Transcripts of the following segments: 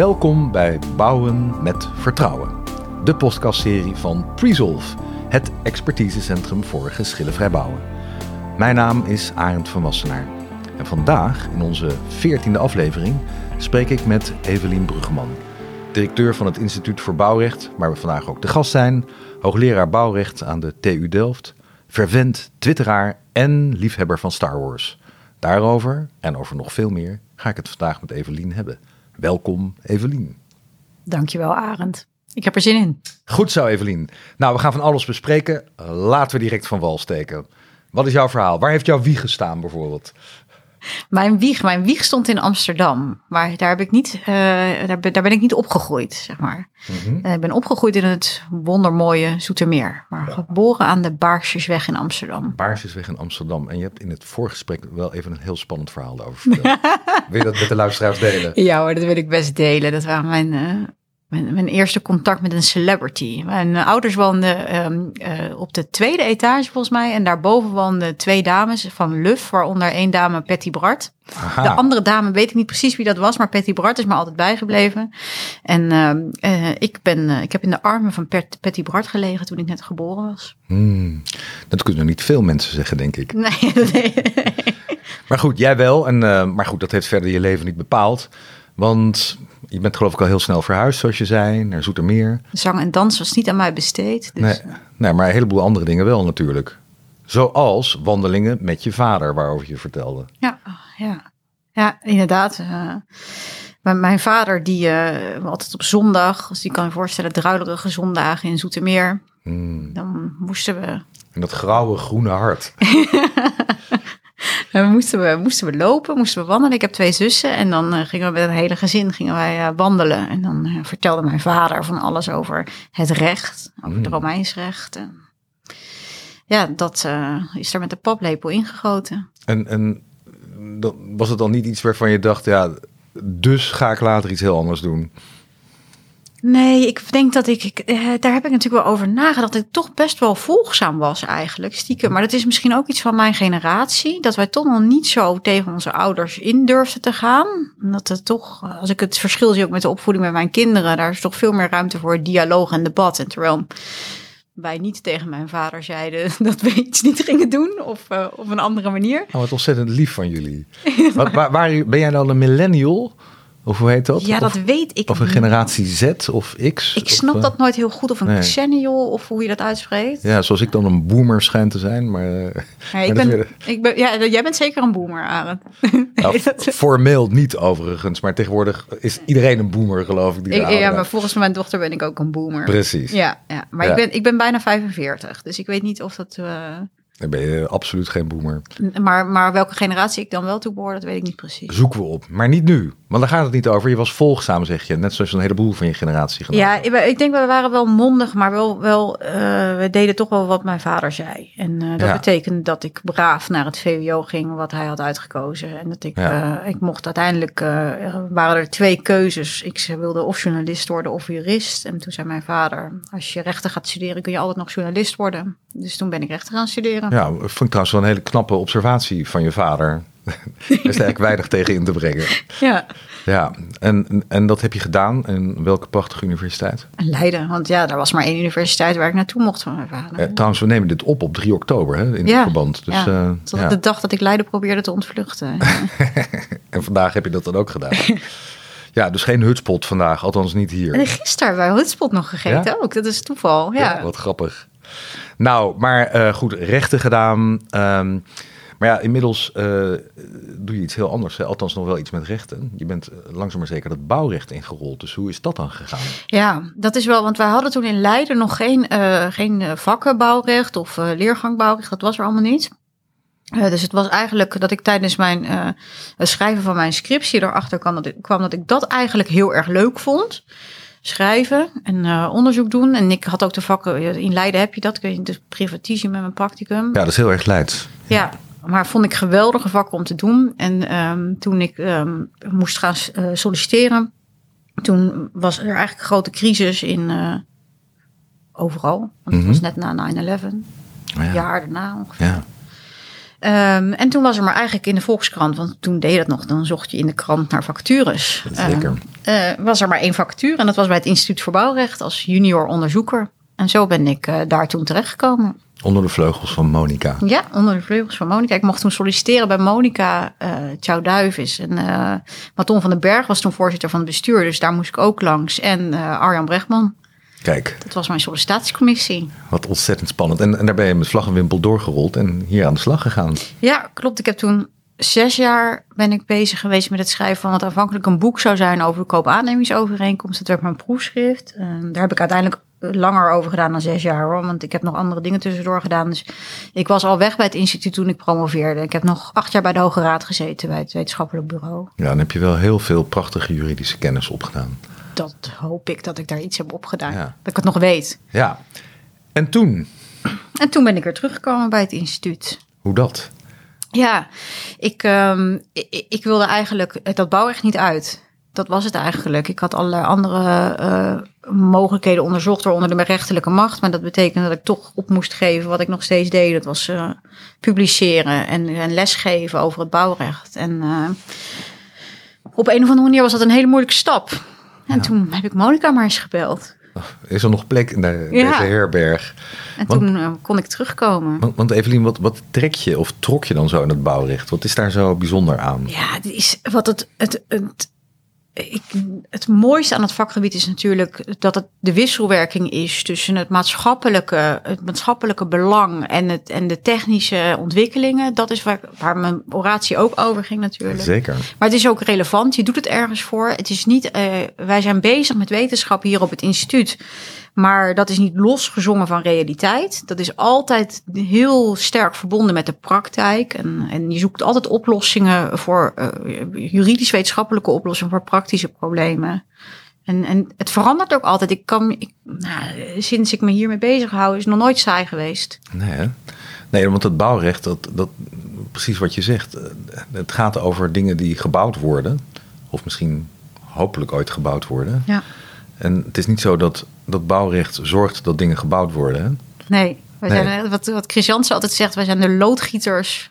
Welkom bij Bouwen met Vertrouwen, de podcastserie van Presolve, het expertisecentrum voor geschillenvrij bouwen. Mijn naam is Arend van Wassenaar en vandaag, in onze veertiende aflevering, spreek ik met Evelien Bruggeman, directeur van het Instituut voor Bouwrecht, waar we vandaag ook de gast zijn, hoogleraar bouwrecht aan de TU Delft, fervent twitteraar en liefhebber van Star Wars. Daarover en over nog veel meer ga ik het vandaag met Evelien hebben. Welkom, Evelien. Dankjewel, Arend. Ik heb er zin in. Goed zo, Evelien. Nou, we gaan van alles bespreken. Laten we direct van wal steken. Wat is jouw verhaal? Waar heeft jouw wieg gestaan bijvoorbeeld? Mijn wieg, mijn wieg stond in Amsterdam, maar daar, heb ik niet, uh, daar, ben, daar ben ik niet opgegroeid, zeg maar. Mm -hmm. ik ben opgegroeid in het wondermooie Zoetermeer, maar ja. geboren aan de Baarsjesweg in Amsterdam. Baarsjesweg in Amsterdam. En je hebt in het voorgesprek wel even een heel spannend verhaal daarover verteld. wil je dat met de luisteraars delen? Ja hoor, dat wil ik best delen. Dat waren mijn, uh, mijn, mijn, eerste contact met een celebrity. Mijn ouders woonden um, uh, op de tweede etage volgens mij. En daarboven woonden twee dames van Luf, waaronder één dame Patty Bart. Aha. De andere dame weet ik niet precies wie dat was, maar Patty Bart is me altijd bijgebleven. En uh, uh, ik, ben, uh, ik heb in de armen van Pat, Patty Bart gelegen toen ik net geboren was. Hmm, dat kunnen niet veel mensen zeggen, denk ik. Nee, nee. Maar goed, jij wel. En, maar goed, dat heeft verder je leven niet bepaald. Want je bent geloof ik al heel snel verhuisd, zoals je zei, naar Zoetermeer. Zang en dans was niet aan mij besteed. Dus... Nee, nee, maar een heleboel andere dingen wel natuurlijk. Zoals wandelingen met je vader, waarover je vertelde. Ja, ja. ja inderdaad. Uh, mijn vader, die uh, altijd op zondag, dus die kan je voorstellen, druilerige zondagen in Zoetermeer. Hmm. Dan moesten we... En dat grauwe groene hart. En moesten we, moesten we lopen, moesten we wandelen. Ik heb twee zussen en dan uh, gingen we met het hele gezin gingen wij, uh, wandelen. En dan uh, vertelde mijn vader van alles over het recht, over mm. het Romeins recht. En ja, dat is er met de paplepel ingegoten. En, en was het dan niet iets waarvan je dacht, ja, dus ga ik later iets heel anders doen? Nee, ik denk dat ik, ik, daar heb ik natuurlijk wel over nagedacht, dat ik toch best wel volgzaam was eigenlijk, stiekem. Maar dat is misschien ook iets van mijn generatie, dat wij toch nog niet zo tegen onze ouders in durfden te gaan. Dat het toch, als ik het verschil zie ook met de opvoeding met mijn kinderen, daar is toch veel meer ruimte voor dialoog en debat. En terwijl wij niet tegen mijn vader zeiden dat we iets niet gingen doen of uh, op een andere manier. Oh, wat ontzettend lief van jullie. waar, waar, ben jij dan een millennial? Of hoe heet dat? Ja, dat weet ik Of een generatie Z of X? Ik snap of, dat nooit heel goed. Of een nee. Of hoe je dat uitspreekt. Ja, zoals ik dan een boomer schijnt te zijn. Maar, maar ik ben, weer... ik ben, ja, jij bent zeker een boomer, Arend. Nou, formeel niet overigens, maar tegenwoordig is iedereen een boomer, geloof ik. Die ik ja, maar volgens mijn dochter ben ik ook een boomer. Precies. Ja, ja. maar ja. Ik, ben, ik ben bijna 45, dus ik weet niet of dat... Uh... Dan ben je absoluut geen boomer. Maar, maar welke generatie ik dan wel toe behoor, dat weet ik niet precies. Zoeken we op, maar niet nu. Want daar gaat het niet over. Je was volgzaam, zeg je. Net zoals een heleboel van je generatie. Ja, ik denk we waren wel mondig, maar wel, wel uh, we deden toch wel wat mijn vader zei. En uh, dat ja. betekende dat ik braaf naar het VWO ging, wat hij had uitgekozen. En dat ik, ja. uh, ik mocht uiteindelijk, waren er twee keuzes. Ik wilde of journalist worden of jurist. En toen zei mijn vader, als je rechten gaat studeren, kun je altijd nog journalist worden. Dus toen ben ik rechten gaan studeren. Ja, vond ik trouwens wel een hele knappe observatie van je vader. Daar is eigenlijk weinig tegen in te brengen. Ja. Ja, en, en dat heb je gedaan. En welke prachtige universiteit? Leiden, want ja, daar was maar één universiteit waar ik naartoe mocht van mijn vader. Eh, trouwens, we nemen dit op op 3 oktober hè, in ja, het verband. Dus, ja, uh, tot ja. de dag dat ik Leiden probeerde te ontvluchten. en vandaag heb je dat dan ook gedaan. Ja, dus geen hutspot vandaag, althans niet hier. En gisteren bij hutspot nog gegeten ja? ook, dat is toeval. Ja. ja wat grappig. Nou, maar uh, goed, rechten gedaan. Um, maar ja, inmiddels uh, doe je iets heel anders. Althans nog wel iets met rechten. Je bent langzaam maar zeker dat bouwrecht ingerold. Dus hoe is dat dan gegaan? Ja, dat is wel, want wij hadden toen in Leiden nog geen, uh, geen vakken bouwrecht of uh, leergang bouwrecht. Dat was er allemaal niet. Dus het was eigenlijk dat ik tijdens mijn schrijven van mijn scriptie erachter kwam dat ik dat eigenlijk heel erg leuk vond. Schrijven en uh, onderzoek doen. En ik had ook de vakken, in Leiden heb je dat, kun je de privatisie met mijn practicum. Ja, dat is heel erg Leids. Ja. ja. Maar vond ik geweldige vakken om te doen. En um, toen ik um, moest gaan uh, solliciteren, toen was er eigenlijk een grote crisis in uh, overal. Want het mm -hmm. was net na 9-11, oh ja. jaar daarna ongeveer. Ja. Ehm, en toen was er maar eigenlijk in de Volkskrant, want toen deed je dat nog, dan zocht je in de krant naar vacatures. Zeker. Uh, was er maar één vacature en dat was bij het Instituut voor Bouwrecht als junior onderzoeker. En zo ben ik uh, daar toen terechtgekomen. Onder de vleugels van Monica. Ja, onder de vleugels van Monica. Ik mocht toen solliciteren bij Monica uh, Tjouw Duivis. En uh, Maton van den Berg was toen voorzitter van het bestuur. Dus daar moest ik ook langs. En uh, Arjan Brechtman. Kijk. Dat was mijn sollicitatiecommissie. Wat ontzettend spannend. En, en daar ben je met vlag en wimpel doorgerold en hier aan de slag gegaan. Ja, klopt. Ik heb toen zes jaar ben ik bezig geweest met het schrijven van wat aanvankelijk een boek zou zijn over de koop-aannemingsovereenkomst. Dat werd mijn proefschrift. En daar heb ik uiteindelijk langer over gedaan dan zes jaar hoor. Want ik heb nog andere dingen tussendoor gedaan. Dus ik was al weg bij het instituut toen ik promoveerde. Ik heb nog acht jaar bij de Hoge Raad gezeten bij het wetenschappelijk bureau. Ja, dan heb je wel heel veel prachtige juridische kennis opgedaan. Dat hoop ik dat ik daar iets heb opgedaan. Ja. Dat ik het nog weet. Ja. En toen? En toen ben ik weer teruggekomen bij het instituut. Hoe dat? Ja, ik, um, ik, ik, wilde eigenlijk dat bouwrecht niet uit. Dat was het eigenlijk. Ik had allerlei andere uh, mogelijkheden onderzocht, waaronder de rechterlijke macht. Maar dat betekende dat ik toch op moest geven wat ik nog steeds deed. Dat was uh, publiceren en, en, lesgeven over het bouwrecht. En uh, op een of andere manier was dat een hele moeilijke stap. En ja. toen heb ik Monica maar eens gebeld. Is er nog plek in de, ja. deze herberg? En want, toen uh, kon ik terugkomen. Want, want Evelien, wat, wat trek je of trok je dan zo in het bouwrecht? Wat is daar zo bijzonder aan? Ja, het is wat het, het, het ik, het mooiste aan het vakgebied is natuurlijk dat het de wisselwerking is tussen het maatschappelijke, het maatschappelijke belang en, het, en de technische ontwikkelingen. Dat is waar, waar mijn oratie ook over ging natuurlijk. Zeker. Maar het is ook relevant. Je doet het ergens voor. Het is niet, uh, wij zijn bezig met wetenschap hier op het instituut. Maar dat is niet losgezongen van realiteit. Dat is altijd heel sterk verbonden met de praktijk. En, en je zoekt altijd oplossingen voor uh, juridisch-wetenschappelijke oplossingen voor praktische problemen. En, en het verandert ook altijd. Ik kan, ik, nou, sinds ik me hiermee bezig hou, is het nog nooit saai geweest. Nee, hè? nee want het bouwrecht, dat, dat, precies wat je zegt. Het gaat over dingen die gebouwd worden. Of misschien hopelijk ooit gebouwd worden. Ja. En het is niet zo dat, dat bouwrecht zorgt dat dingen gebouwd worden. Hè? Nee, wij nee. zijn, wat, wat Chris Jansen altijd zegt, wij zijn de loodgieters,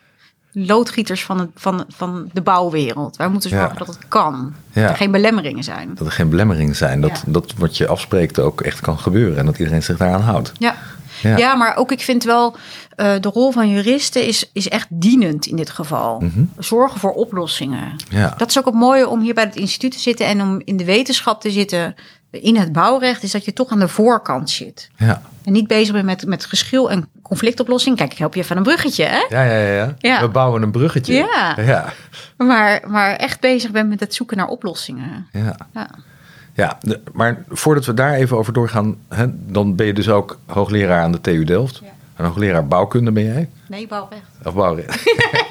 loodgieters van, het, van, van de bouwwereld. Wij moeten zorgen ja. dat het kan. Ja. Dat er geen belemmeringen zijn. Dat er geen belemmeringen zijn. Dat, ja. dat wat je afspreekt ook echt kan gebeuren. En dat iedereen zich daaraan houdt. Ja. Ja. ja, maar ook ik vind wel uh, de rol van juristen is, is echt dienend in dit geval. Mhm. Zorgen voor oplossingen. Dat is ook het mooie om hier bij het instituut te zitten en om in de wetenschap te zitten in het bouwrecht, is dat je toch aan de voorkant zit. Ja. En niet bezig bent met, met geschil en conflictoplossing. Kijk, ik help je even een bruggetje, hè? Ja, ja, ja. Ja. We bouwen een bruggetje. Ja. ja. Maar, maar echt bezig bent met het zoeken naar oplossingen. Ja. Ja. Ja, de- maar voordat we daar even over doorgaan, hè, dan ben je dus ook hoogleraar aan de TU Delft. Ja. En hoogleraar bouwkunde ben jij? Nee, bouwrecht. Of bouwrecht?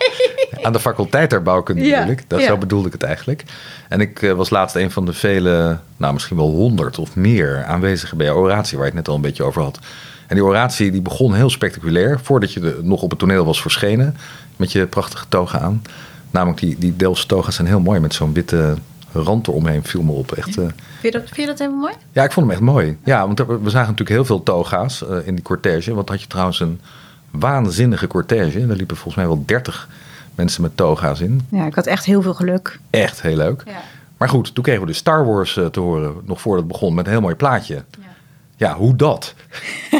aan de faculteit der bouwkunde Ja, ik. Dat, ja. Zo bedoelde ik het eigenlijk. En ik eh, was laatst een van de vele, nou misschien wel honderd of meer aanwezigen bij jouw oratie, waar het net al een beetje over had. En die oratie die begon heel spectaculair, voordat je de, nog op het toneel was verschenen, met je prachtige toga aan. Namelijk die, die Delftse toga's zijn heel mooi met zo'n witte rand eromheen, viel me op. Echt, eh, Vind je dat, vind je dat helemaal mooi? ja, ik vond hem echt mooi. Ja, want er- we zagen natuurlijk heel veel toga's eh, in die cortège. Want had je trouwens een waanzinnige cortège. Daar liepen volgens mij wel 30 mensen met toga's in. Ja, ik had echt heel veel geluk. Echt heel leuk. Ja. Maar goed, toen kregen we de Star Wars eh, te horen, nog voordat het begon, met een heel mooi plaatje. Ja. Ja, hoe dat?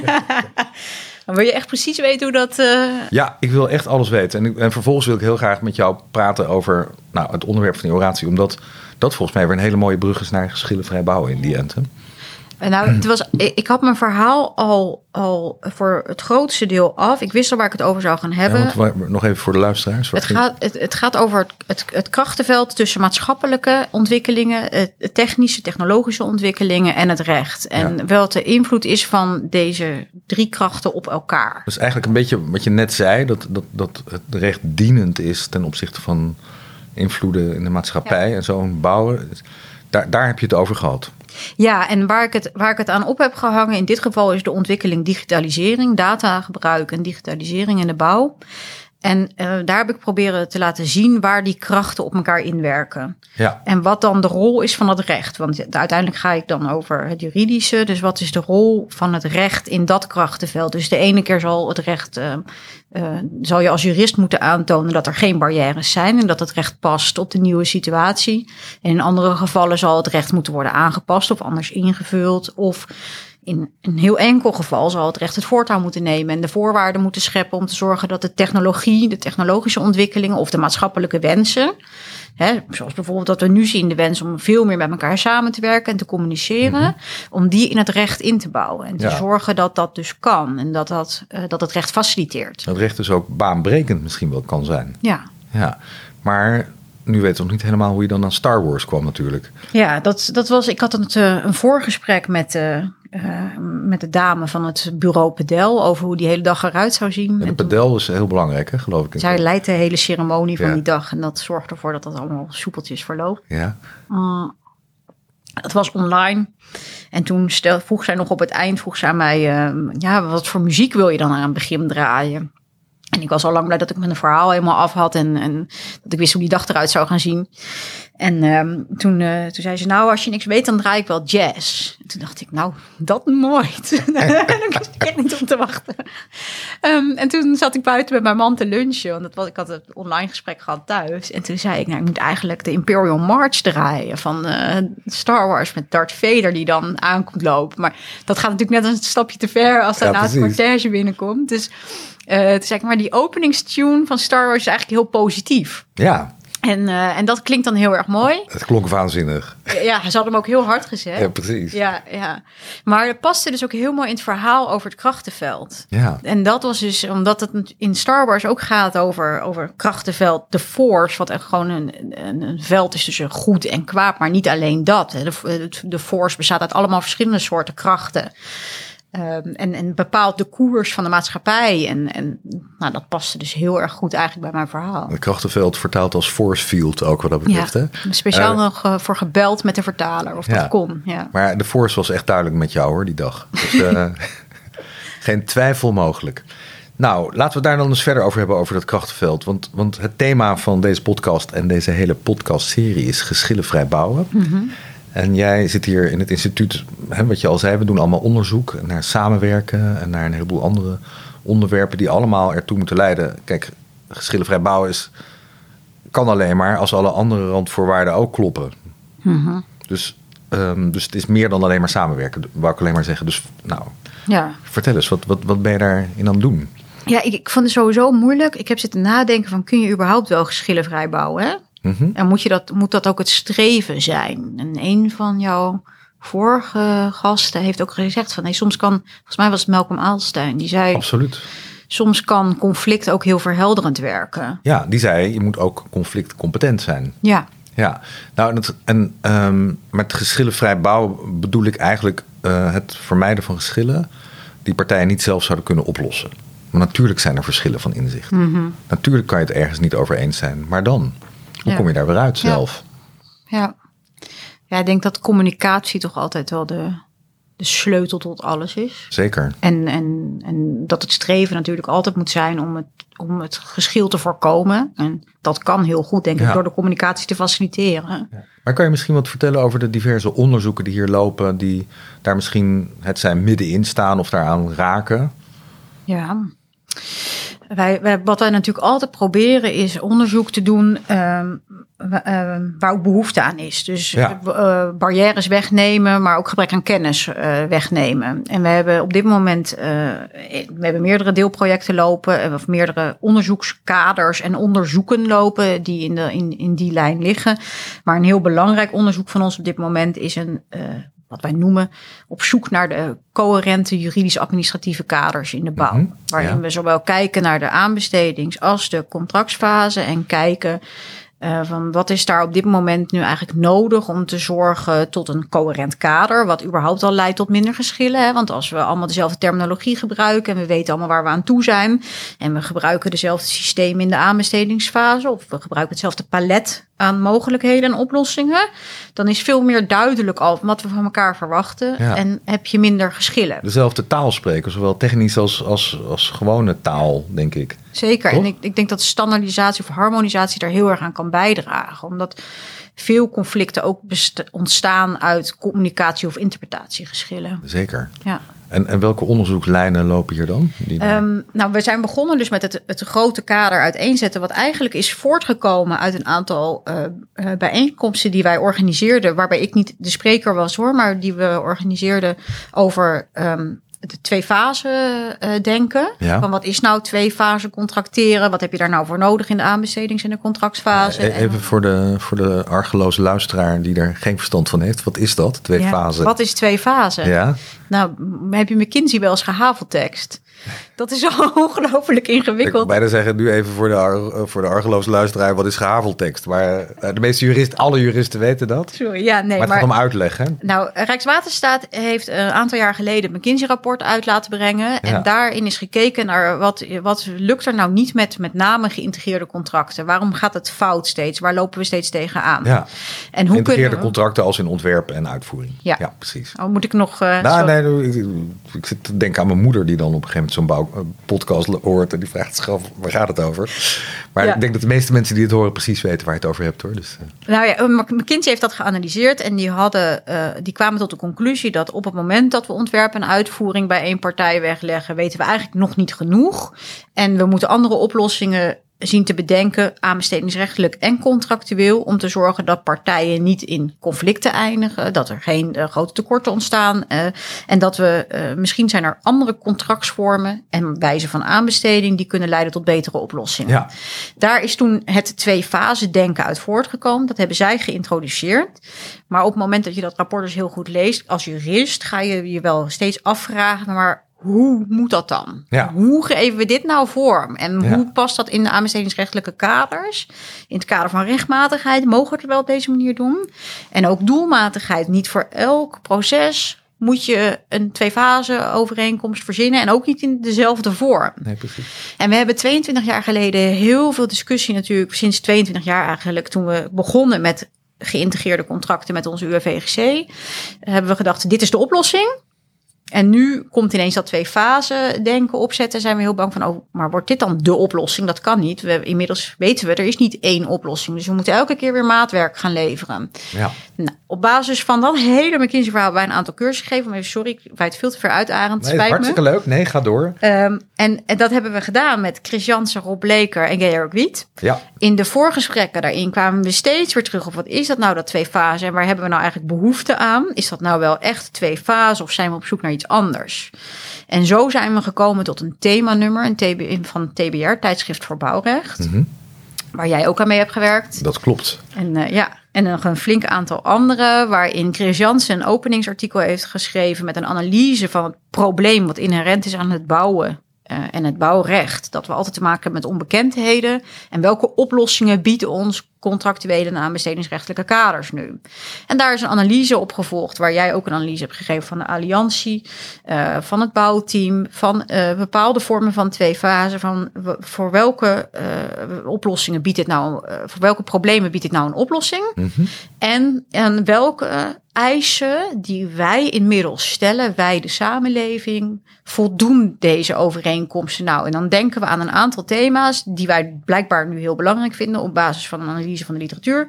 Wil je echt precies weten hoe dat... eh, Ja, ik wil echt alles weten. En, en vervolgens wil ik heel graag met jou praten over nou, het onderwerp van die oratie. Omdat dat volgens mij weer een hele mooie brug is naar geschillenvrij bouwen in die end. Nou, het was, ik had mijn verhaal al, al voor het grootste deel af. Ik wist al waar ik het over zou gaan Ja, hebben. want waar- nog even voor de luisteraars. Het gaat, het, het gaat over het, het, het krachtenveld tussen maatschappelijke ontwikkelingen, technische, technologische ontwikkelingen en het recht. En Ja. wel de invloed is van deze drie krachten op elkaar. Dus eigenlijk een beetje wat je net zei, dat, dat, dat het recht dienend is ten opzichte van invloeden in de maatschappij en zo en bouwen. Daar, daar heb je het over gehad. Ja, en waar ik, het, waar ik het aan op heb gehangen, in dit geval is de ontwikkeling digitalisering, datagebruik en digitalisering in de bouw. En uh, daar heb ik proberen te laten zien waar die krachten op elkaar inwerken. Ja. En wat dan de rol is van het recht. Want uiteindelijk ga ik dan over het juridische. Dus wat is de rol van het recht in dat krachtenveld? Dus de ene keer zal het recht, uh, uh, zal je als jurist moeten aantonen dat er geen barrières zijn en dat het recht past op de nieuwe situatie. En in andere gevallen zal het recht moeten worden aangepast of anders ingevuld. Of in een heel enkel geval zal het recht het voortouw moeten nemen en de voorwaarden moeten scheppen om te zorgen dat de technologie, de technologische ontwikkelingen of de maatschappelijke wensen, hè, zoals bijvoorbeeld dat we nu zien de wens om veel meer met elkaar samen te werken en te communiceren, Mhm. om die in het recht in te bouwen en te Ja. zorgen dat dat dus kan en dat, dat, eh, dat het recht faciliteert. Dat recht dus ook baanbrekend misschien wel kan zijn. Ja. Ja, maar nu weten we nog niet helemaal hoe je dan aan Star Wars kwam natuurlijk. Ja, dat, dat was. Ik had een, eh, een voorgesprek met, eh, eh, met de dame van het bureau Pedel over hoe die hele dag eruit zou zien. En de En padel is heel belangrijk, hè, geloof ik. zij leidt de hele ceremonie van Ja. die dag en dat zorgt ervoor dat dat allemaal soepeltjes verloopt. Ja, Mm, het was online. En toen stel, vroeg zij nog op het eind, vroeg zij aan mij, eh, ja, wat voor muziek wil je dan aan het begin draaien? En ik was al lang blij dat ik mijn verhaal helemaal af had en, en dat ik wist hoe die dag eruit zou gaan zien. En ehm, toen, eh, toen zei ze, nou, als je niks weet, dan draai ik wel jazz. En toen dacht ik, nou, dat nooit. Daar wist ik echt niet om te wachten. Ehm, en toen zat ik buiten met mijn man te lunchen, want dat was, ik had een online gesprek gehad thuis. En toen zei ik, nou, ik moet eigenlijk de Imperial March draaien van eh, Star Wars met Darth Vader die dan aankomt lopen. Maar dat gaat natuurlijk net een stapje te ver als Ja, daarna het precies. cortège binnenkomt. Dus eh toen zei ik, maar die openingstune van Star Wars is eigenlijk heel positief. ja En, eh, en dat klinkt dan heel erg mooi. het klonk waanzinnig. Ja, ze had hem ook heel hard gezegd. Ja, precies. Ja, ja. Maar het paste dus ook heel mooi in het verhaal over het krachtenveld. Ja, En dat was dus omdat het in Star Wars ook gaat over, over krachtenveld, de Force, wat echt gewoon een, een, een veld is tussen goed en kwaad, maar niet alleen dat. De, de Force bestaat uit allemaal verschillende soorten krachten. Ehm, en, en bepaalt de koers van de maatschappij. En, en nou, dat paste dus heel erg goed eigenlijk bij mijn verhaal. het krachtenveld vertaald als force field ook wat dat betreft. Hè? speciaal Eh, nog eh, voor gebeld met de vertaler, of Ja. dat kon. Ja. Maar de force was echt duidelijk met jou hoor, die dag. Dus eh, geen twijfel mogelijk. Nou, laten we daar dan eens verder over hebben, over dat krachtenveld. Want, want het thema van deze podcast en deze hele podcastserie is geschillenvrij bouwen. En jij zit hier in het instituut, hè, wat je al zei, we doen allemaal onderzoek naar samenwerken en naar een heleboel andere onderwerpen die allemaal ertoe moeten leiden. Kijk, geschillenvrij bouwen is, kan alleen maar als alle andere randvoorwaarden ook kloppen. Dus, ehm, dus het is meer dan alleen maar samenwerken, wou ik alleen maar zeggen. Dus nou, ja. vertel eens, wat, wat, wat ben je daarin aan het doen? Ja, ik, ik vond het sowieso moeilijk. Ik heb zitten nadenken van, kun je überhaupt wel geschillenvrij bouwen? Hè? Mhm. En moet, je dat, moet dat ook het streven zijn? En een van jouw vorige gasten heeft ook gezegd van, nee, soms kan, volgens mij was het Malcolm Aalstein, die zei, Absoluut. soms kan conflict ook heel verhelderend werken. Ja, die zei, je moet ook conflictcompetent zijn. Ja, Ja, nou, en, ehm, met geschillenvrij bouwen bedoel ik eigenlijk eh, het vermijden van geschillen die partijen niet zelf zouden kunnen oplossen. Maar natuurlijk zijn er verschillen van inzicht. Natuurlijk kan je het ergens niet over eens zijn, maar dan? Hoe Ja. kom je daar weer uit Ja. zelf? ja. Ja, ik denk dat communicatie toch altijd wel de, de sleutel tot alles is. Zeker. En, en, en dat het streven natuurlijk altijd moet zijn om het, om het geschil te voorkomen. En dat kan heel goed, denk Ja. ik, door de communicatie te faciliteren. Maar kan je misschien wat vertellen over de diverse onderzoeken die hier lopen, die daar misschien het zijn middenin staan of daaraan raken? Ja. Wij, wij, wat wij natuurlijk altijd proberen is onderzoek te doen ehm, ehm, waar ook behoefte aan is. Dus Ja. eh, barrières wegnemen, maar ook gebrek aan kennis eh, wegnemen. En we hebben op dit moment eh, we hebben meerdere deelprojecten lopen, eh, of meerdere onderzoekskaders en onderzoeken lopen die in, de, in, in die lijn liggen. Maar een heel belangrijk onderzoek van ons op dit moment is een eh, wat wij noemen op zoek naar de coherente juridisch-administratieve kaders in de bouw. Mhm, Waarin ja. we zowel kijken naar de aanbestedings- als de contractsfase en kijken eh, van wat is daar op dit moment nu eigenlijk nodig om te zorgen tot een coherent kader, wat überhaupt al leidt tot minder geschillen. Hè? Want als we allemaal dezelfde terminologie gebruiken en we weten allemaal waar we aan toe zijn en we gebruiken dezelfde systemen in de aanbestedingsfase of we gebruiken hetzelfde palet aan mogelijkheden en oplossingen, dan is veel meer duidelijk al wat we van elkaar verwachten Ja. en heb je minder geschillen. Dezelfde taal spreken, zowel technisch als, als, als gewone taal, denk ik. Zeker. Toch? En ik, ik denk dat standaardisatie of harmonisatie daar heel erg aan kan bijdragen. Omdat veel conflicten ook ontstaan uit communicatie- of interpretatiegeschillen. Zeker. Ja. En, welke onderzoekslijnen lopen hier dan- Ehm, nou, we zijn begonnen dus met het, het grote kader uiteenzetten, wat eigenlijk is voortgekomen uit een aantal eh, eh, bijeenkomsten die wij organiseerden, waarbij ik niet de spreker was hoor, maar die we organiseerden over ehm, de twee fasen eh, denken. Ja. Van wat is nou twee fasen contracteren? Wat heb je daar nou voor nodig in de aanbestedings- en de contractfase? E- En Even voor de, voor de argeloze luisteraar die er geen verstand van heeft. Wat is dat? Twee ja, fasen. Wat is twee fasen? Ja, Nou, heb je McKinsey wel eens gehaveltekst? Dat is al ongelooflijk ik ingewikkeld. wil bijna zeggen nu even voor de, eh, voor de argeloze luisteraar. Wat is gehaveltekst? Maar eh, de meeste juristen, alle juristen weten dat. Sorry, ja, nee, maar het maar... gaat om uitleggen. Nou, Rijkswaterstaat heeft een aantal jaar geleden een McKinsey-rapport uit laten brengen. En Ja. daarin is gekeken naar wat, wat lukt er nou niet met met name geïntegreerde contracten. Waarom gaat het fout steeds? Waar lopen we steeds tegenaan? Ja, En hoe kunnen we... contracten als in ontwerp en uitvoering. Ja. precies. Oh, moet ik nog... Nou, zo- nee, ik, ik zit te denken aan mijn moeder die dan op een gegeven moment zo'n eh, podcast hoort en die vraagt zich af, waar gaat het over? Maar Ja. ik denk dat de meeste mensen die het horen precies weten waar je het over hebt hoor. Dus, eh, Nou ja, Mc- McKinsey heeft dat geanalyseerd en die, hadden, eh, die kwamen tot de conclusie dat op het moment dat we ontwerp en uitvoering bij één partij wegleggen, weten we eigenlijk nog niet genoeg. En we moeten andere oplossingen zien te bedenken, aanbestedingsrechtelijk en contractueel, om te zorgen dat partijen niet in conflicten eindigen, dat er geen eh, grote tekorten ontstaan eh, en dat we, eh, misschien zijn er andere contractsvormen en wijzen van aanbesteding die kunnen leiden tot betere oplossingen. ja, Daar is toen het twee fase denken uit voortgekomen. Dat hebben zij geïntroduceerd. Maar op het moment dat je dat rapport dus heel goed leest, als jurist ga je je wel steeds afvragen, maar hoe moet dat dan? Ja. Hoe geven we dit nou vorm? En Ja. hoe past dat in de aanbestedingsrechtelijke kaders? In het kader van rechtmatigheid mogen we het wel op deze manier doen. En ook doelmatigheid. Niet voor elk proces moet je een twee-fase overeenkomst verzinnen en ook niet in dezelfde vorm. nee precies. En we hebben 22 jaar geleden heel veel discussie natuurlijk, sinds 22 jaar eigenlijk, toen we begonnen met geïntegreerde contracten met onze UWVGC, hebben we gedacht, dit is de oplossing. En nu komt ineens dat twee fasen denken opzetten. Zijn we heel bang van, oh, maar wordt dit dan de oplossing? Dat kan niet. We, inmiddels weten we, er is niet één oplossing. Dus we moeten elke keer weer maatwerk gaan leveren. Ja. Nou, op basis van dat hele McKinsey-verhaal bij een aantal cursussen gegeven. Maar sorry, ik wijd veel te ver uit, Arend. Nee, Spijt me. hartstikke leuk. Nee, ga door. Ehm, en, en dat hebben we gedaan met Chris Jansen, Rob Bleker en Georg Wiet. Ja, In de voorgesprekken daarin kwamen we steeds weer terug op wat is dat nou, dat twee fasen? En waar hebben we nou eigenlijk behoefte aan? Is dat nou wel echt twee fasen of zijn we op zoek naar iets anders? En zo zijn we gekomen tot een themanummer een TB, van TBR, Tijdschrift voor Bouwrecht. Mhm. Waar jij ook aan mee hebt gewerkt. dat klopt. En eh, ja, en nog een flink aantal andere, waarin Chris Jansen een openingsartikel heeft geschreven met een analyse van het probleem wat inherent is aan het bouwen. eh, en het bouwrecht. Dat we altijd te maken hebben met onbekendheden. En welke oplossingen bieden ons contractuele en aanbestedingsrechtelijke kaders nu? En daar is een analyse op gevolgd, waar jij ook een analyse hebt gegeven van de alliantie, eh, van het bouwteam, van eh, bepaalde vormen van twee fasen. Van voor welke eh, oplossingen biedt dit nou, voor welke problemen biedt dit nou een oplossing? Mhm. En, en welke eisen die wij inmiddels stellen, wij de samenleving, voldoen deze overeenkomsten nou? En dan denken we aan een aantal thema's die wij blijkbaar nu heel belangrijk vinden op basis van een analyse van de literatuur.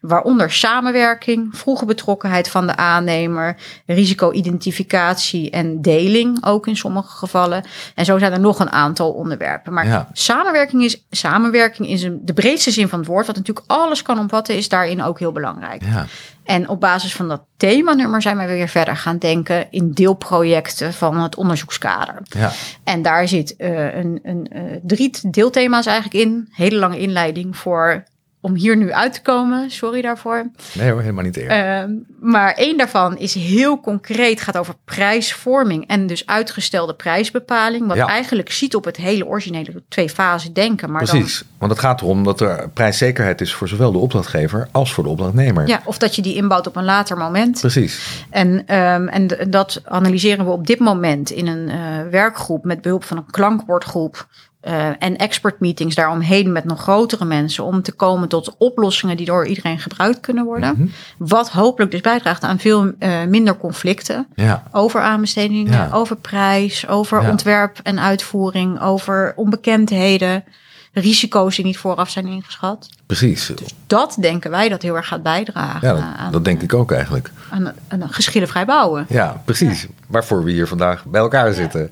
Waaronder samenwerking, vroege betrokkenheid van de aannemer, risico-identificatie en deling ook in sommige gevallen. En zo zijn er nog een aantal onderwerpen. Maar Ja. samenwerking is samenwerking in zijn- de breedste zin van het woord, wat natuurlijk alles kan omvatten, is daarin ook heel belangrijk. Ja. En op basis van dat themanummer zijn we weer verder gaan denken in deelprojecten van het onderzoekskader. Ja. En daar zit eh, een, een, eh, drie deelthema's eigenlijk in. Hele lange inleiding voor om hier nu uit te komen. Sorry daarvoor. Nee hoor, helemaal niet eerder. Ehm, maar één daarvan is heel concreet, gaat over prijsvorming en dus uitgestelde prijsbepaling. Wat Ja. eigenlijk ziet op het hele originele twee fasen denken. Maar dan Precies. Want het gaat erom dat er prijszekerheid is voor zowel de opdrachtgever als voor de opdrachtnemer. Ja, of dat je die inbouwt op een later moment. Precies. En, ehm, en dat analyseren we op dit moment in een eh, werkgroep met behulp van een klankbordgroep Uh, en expert meetings daaromheen met nog grotere mensen om te komen tot oplossingen die door iedereen gebruikt kunnen worden. Mhm. Wat hopelijk dus bijdraagt aan veel uh, minder conflicten Ja, over aanbestedingen, Ja. over prijs, over Ja. ontwerp en uitvoering, over onbekendheden, risico's die niet vooraf zijn ingeschat. precies. Dat denken wij dat heel erg gaat bijdragen Ja, dat, aan, dat denk ik ook eigenlijk. aan, aan geschillenvrij bouwen. Ja, precies. Waarvoor we hier vandaag bij elkaar zitten.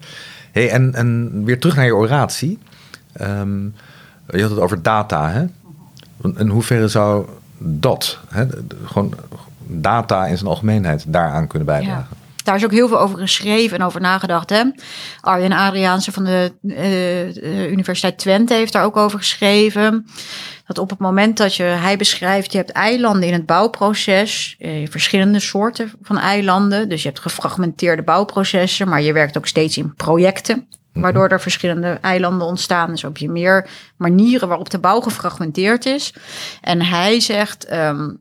Hey, en, en weer terug naar je oratie. Ehm, je had het over data, hè? In hoeverre zou dat, hè, gewoon data in zijn algemeenheid, daaraan kunnen bijdragen? Daar is ook heel veel over geschreven en over nagedacht. Hè? Arjen Adriaanse van de eh, eh, Universiteit Twente heeft daar ook over geschreven. Dat op het moment dat je, hij beschrijft, je hebt eilanden in het bouwproces, eh, verschillende soorten van eilanden. Dus je hebt gefragmenteerde bouwprocessen, maar je werkt ook steeds in projecten. Waardoor er verschillende eilanden ontstaan. Dus heb je meer manieren waarop de bouw gefragmenteerd is. En hij zegt, ehm, eh,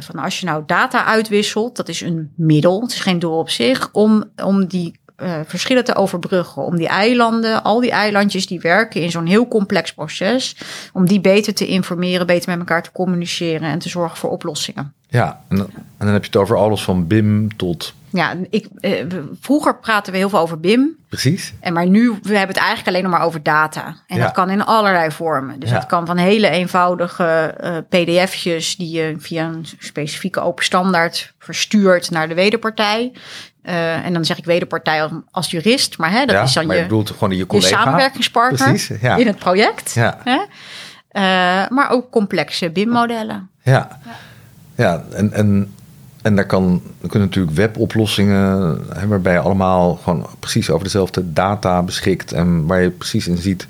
van als je nou data uitwisselt, dat is een middel, het is geen doel op zich, om, om die eh, verschillen te overbruggen. Om die eilanden, al die eilandjes die werken in zo'n heel complex proces, om die beter te informeren, beter met elkaar te communiceren en te zorgen voor oplossingen. Ja, en, en dan heb je het over alles van BIM tot... Ja, ik, eh, vroeger praten we heel veel over BIM. Precies? En maar nu, we hebben het eigenlijk alleen nog maar over data. En Ja. dat kan in allerlei vormen. Dus Ja. dat kan van hele eenvoudige eh, pdf'jes die je via een specifieke open standaard verstuurt naar de wederpartij. Eh, en dan zeg ik wederpartij als, als jurist, maar hè, dat ja, is dan maar je je, bedoelt gewoon je je collega. samenwerkingspartner Precies, ja. in het project. Ja. Hè? Eh, maar ook complexe BIM-modellen. Ja, ja en, en, en daar kan, er kunnen natuurlijk weboplossingen, hè, waarbij je allemaal gewoon precies over dezelfde data beschikt en waar je precies in ziet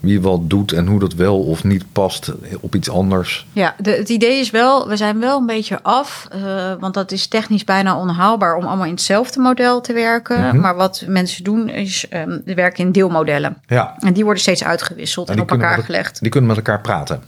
wie wat doet en hoe dat wel of niet past op iets anders. Ja, de, het idee is wel, we zijn wel een beetje af, eh, want dat is technisch bijna onhaalbaar om allemaal in hetzelfde model te werken. Mhm. Maar wat mensen doen is, ehm we werken in deelmodellen. Ja, En die worden steeds uitgewisseld en, op elkaar met- gelegd. Die kunnen met elkaar praten.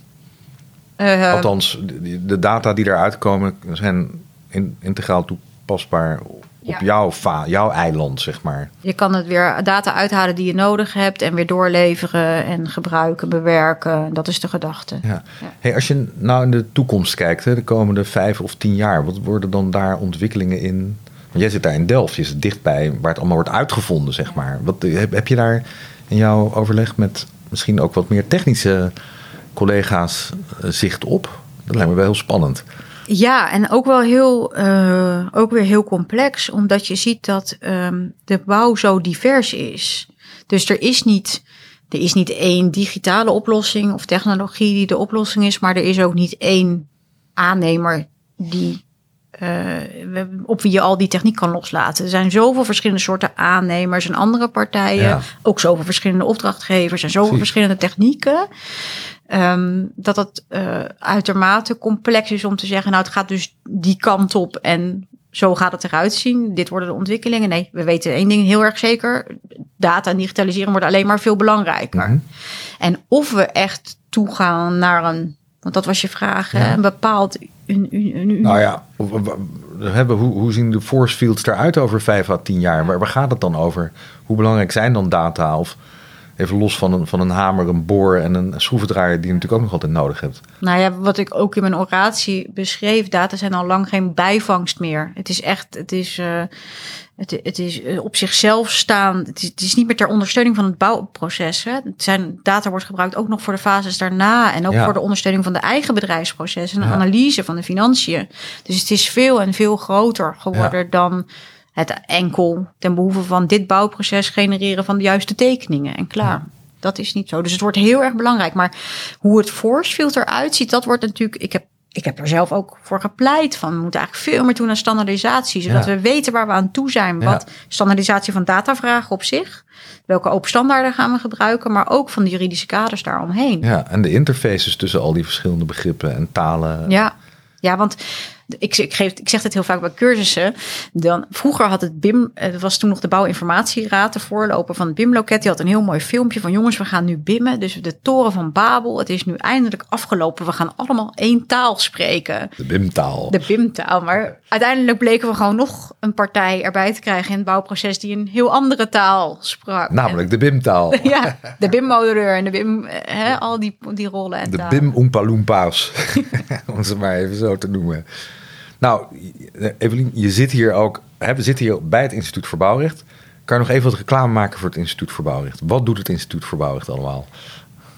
Eh, Althans, de, de data die eruit komen zijn in, integraal toepasbaar op Ja. jouw, jouw eiland, zeg maar. je kan het weer data uithalen die je nodig hebt en weer doorleveren en gebruiken, bewerken. Dat is de gedachte. Ja. Ja. Hey, als je nou in de toekomst kijkt, hè, de komende vijf of tien jaar, wat worden dan daar ontwikkelingen in? Want jij zit daar in Delft, je zit dichtbij waar het allemaal wordt uitgevonden, zeg maar. Wat, heb, heb je daar in jouw overleg met misschien ook wat meer technische collega's eh, zicht op? Dat lijkt me wel heel spannend. Ja, en ook wel heel, eh, ook weer heel complex, omdat je ziet dat ehm, de bouw zo divers is. Dus er is niet, er is niet één digitale oplossing of technologie die de oplossing is, maar er is ook niet één aannemer die eh, op wie je al die techniek kan loslaten. Er zijn zoveel verschillende soorten aannemers en andere partijen. Ja. Ook zoveel verschillende opdrachtgevers en zoveel verschillende technieken. ehm, dat het eh, uitermate complex is om te zeggen, nou het gaat dus die kant op en zo gaat het eruit zien. Dit worden de ontwikkelingen. Nee, we weten één ding heel erg zeker. Data en digitalisering worden alleen maar veel belangrijker. Mhm. En of we echt toegaan naar een, want dat was je vraag, Ja. een bepaald... Nou ja, hebben, hoe, hoe zien de force fields eruit over vijf à tien jaar? Waar, waar gaat het dan over? Hoe belangrijk zijn dan data? Of even los van een, van een hamer, een boor en een schroevendraaier die je natuurlijk ook nog altijd nodig hebt. Nou ja, wat ik ook in mijn oratie beschreef, data zijn al lang geen bijvangst meer. Het is echt, het is, eh, het, het is eh, op zichzelf staan. Het is, het is niet meer ter ondersteuning van het bouwproces. Hè. Het zijn, data wordt gebruikt ook nog voor de fases daarna en ook Ja. voor de ondersteuning van de eigen bedrijfsprocessen en de Ja. analyse van de financiën. Dus het is veel en veel groter geworden dan het enkel ten behoeve van dit bouwproces genereren van de juiste tekeningen en klaar. Dat is niet zo. Dus het wordt heel erg belangrijk. Maar hoe het force field eruit ziet, dat wordt natuurlijk. Ik heb, ik heb er zelf ook voor gepleit van. We moeten eigenlijk veel meer doen aan standaardisatie. Zodat Ja. we weten waar we aan toe zijn. Ja. Wat standaardisatie van datavragen op zich. Welke open standaarden gaan we gebruiken. Maar ook van de juridische kaders daaromheen. Ja. Ja, en de interfaces tussen al die verschillende begrippen en talen. Ja, want ik, ik, geef, ik zeg het heel vaak bij cursussen. Dan, vroeger had het BIM, het was toen nog de Bouwinformatieraad, de voorloper van het BIM-loket. Die had een heel mooi filmpje van jongens, we gaan nu BIMmen. Dus de toren van Babel, het is nu eindelijk afgelopen. We gaan allemaal één taal spreken. De BIM-taal. De BIM-taal. Maar uiteindelijk bleken we gewoon nog een partij erbij te krijgen in het bouwproces die een heel andere taal sprak. Namelijk de BIM-taal. ja, de BIM-modelleur en de BIM, hè, al die, die rollen en De BIM-oompa-loompa's, om ze maar even zo te noemen. Nou, Evelien, je zit hier ook, hè, we zitten hier bij het Instituut voor Bouwrecht. Kan je nog even wat reclame maken voor het Instituut voor Bouwrecht? Wat doet het Instituut voor Bouwrecht allemaal?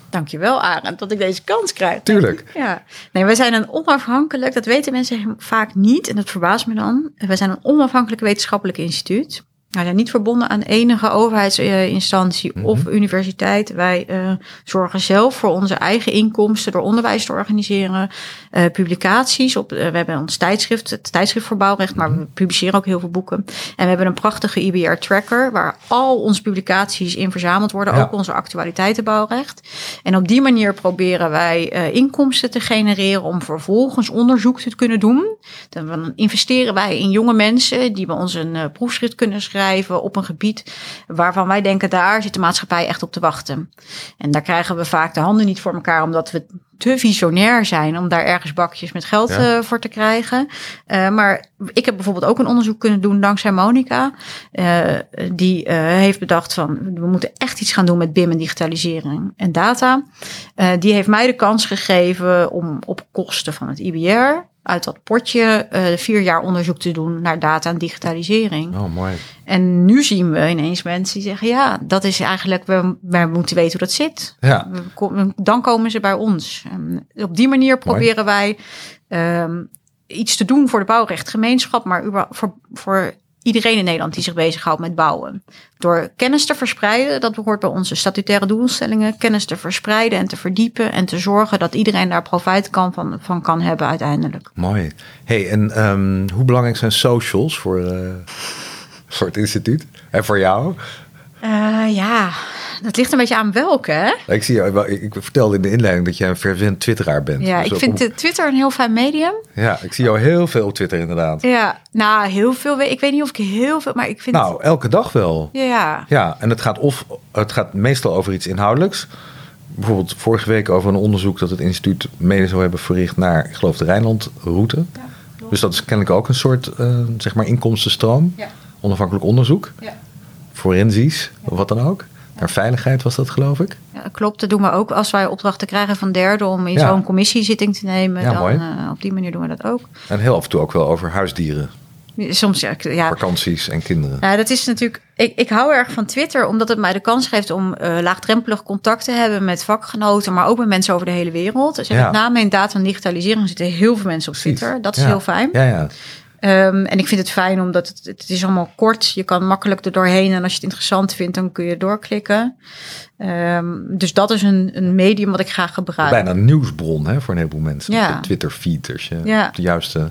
Dankjewel, Arend, dat ik deze kans krijg. Tuurlijk. Ja. Nee, wij zijn een onafhankelijk, dat weten mensen vaak niet, en dat verbaast me dan. Wij zijn een onafhankelijk wetenschappelijk instituut. Wij zijn niet verbonden aan enige overheidsinstantie mm -hmm. of universiteit. Wij uh, zorgen zelf voor onze eigen inkomsten door onderwijs te organiseren. Uh, publicaties. Op, uh, we hebben ons tijdschrift, het tijdschrift voor bouwrecht, maar we publiceren ook heel veel boeken. En we hebben een prachtige IBR-tracker waar al onze publicaties in verzameld worden. Ja. Ook onze actualiteiten bouwrecht. En op die manier proberen wij inkomsten te genereren om vervolgens onderzoek te kunnen doen. Dan investeren wij in jonge mensen die bij ons een proefschrift kunnen schrijven op een gebied waarvan wij denken, daar zit de maatschappij echt op te wachten. En daar krijgen we vaak de handen niet voor elkaar, omdat we te visionair zijn om daar ergens bakjes met geld ja. uh, voor te krijgen. Uh, maar ik heb bijvoorbeeld ook een onderzoek kunnen doen dankzij Monica. Uh, die heeft bedacht van we moeten echt iets gaan doen met BIM en digitalisering en data. die heeft mij de kans gegeven om op kosten van het IBR uit dat potje uh, vier jaar onderzoek te doen naar data en digitalisering. Oh, mooi. En nu zien we ineens mensen die zeggen: ja, dat is eigenlijk, we, we moeten weten hoe dat zit. Ja. We, dan komen ze bij ons. En op die manier proberen mooi. wij um, iets te doen voor de bouwrechtgemeenschap, maar voor, voor iedereen in Nederland die zich bezighoudt met bouwen. Door kennis te verspreiden, dat behoort bij onze statutaire doelstellingen, kennis te verspreiden en te verdiepen en te zorgen dat iedereen daar profijt kan van, van kan hebben uiteindelijk. Mooi. Hey, en um, hoe belangrijk zijn socials voor, uh, voor het instituut en voor jou? Uh, ja, dat ligt een beetje aan welke, hè? Ik, zie, ik vertelde in de inleiding dat jij een fervent twitteraar bent. Ja, dus ik vind op... Twitter een heel fijn medium. Ja, ik zie jou heel veel op Twitter inderdaad. Ja, nou, heel veel. Ik weet niet of ik heel veel, maar ik vind... Nou, elke dag wel. Ja. Ja, en het gaat, of, het gaat meestal over iets inhoudelijks. Bijvoorbeeld vorige week over een onderzoek dat het instituut mede zou hebben verricht naar, ik geloof, de Rijnlandroute. Ja, dus dat is kennelijk ook een soort, uh, zeg maar, inkomstenstroom. Ja. Onafhankelijk onderzoek. Ja. Forensisch, of wat dan ook. Naar veiligheid was dat, geloof ik. Ja, klopt. Dat doen we ook als wij opdrachten krijgen van derden om in Ja. zo'n commissiezitting te nemen. Ja, dan, eh, op die manier doen we dat ook. En heel af en toe ook wel over huisdieren, Soms ja, ja, vakanties en kinderen. Ja, dat is natuurlijk. Ik, ik hou erg van Twitter, omdat het mij de kans geeft om eh, laagdrempelig contact te hebben met vakgenoten, maar ook met mensen over de hele wereld. Dus Ja. met name in data en digitalisering zitten heel veel mensen op. Twitter. Dat is heel fijn. Ja, ja. Ehm, en ik vind het fijn omdat het, het is allemaal kort. Je kan makkelijk er doorheen. En als je het interessant vindt, dan kun je doorklikken. Ehm, dus dat is een, een medium wat ik graag gebruik. Bijna een nieuwsbron hè, voor een heleboel mensen. Ja. Als je Ja. de juiste,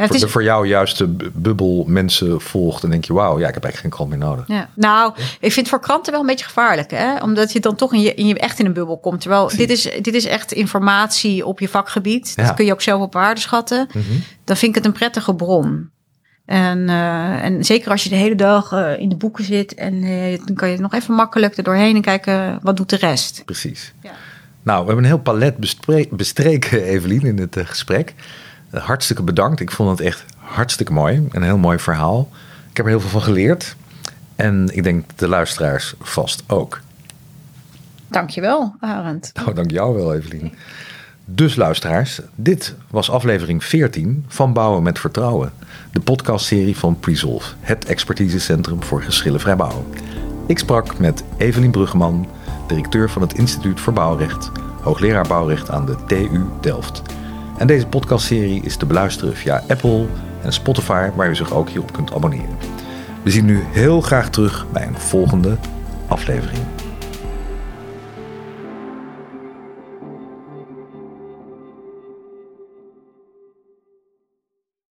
het voor, is, de voor jou juiste bu- bubbel mensen volgt. Dan denk je, wauw, ja, ik heb eigenlijk geen krant meer nodig. Ja. Nou, ik vind voor kranten wel een beetje gevaarlijk, hè? Omdat je dan toch in je, in je echt in een bubbel komt. Terwijl dit is, dit is echt informatie op je vakgebied. Dat kun je ook zelf op waarde schatten. Mhm. Dan vind ik het een prettige bron. En, eh, en zeker als je de hele dag eh, in de boeken zit en eh, dan kan je nog even makkelijk er doorheen en kijken wat doet de rest. Precies. Ja. Nou, we hebben een heel palet bestreken, Evelien, in het gesprek. Hartstikke bedankt. Ik vond het echt hartstikke mooi. Een heel mooi verhaal. Ik heb er heel veel van geleerd. En ik denk de luisteraars vast ook. Dankjewel, Arend. Nou, dank jou wel, Evelien. Dus luisteraars, dit was aflevering 14 van Bouwen met Vertrouwen. De podcastserie van Presolve, het expertisecentrum voor geschillenvrij bouwen. Ik sprak met Evelien Bruggeman, directeur van het Instituut voor Bouwrecht, hoogleraar bouwrecht aan de TU Delft. En deze podcastserie is te beluisteren via Apple en Spotify, waar u zich ook hierop kunt abonneren. We zien u heel graag terug bij een volgende aflevering.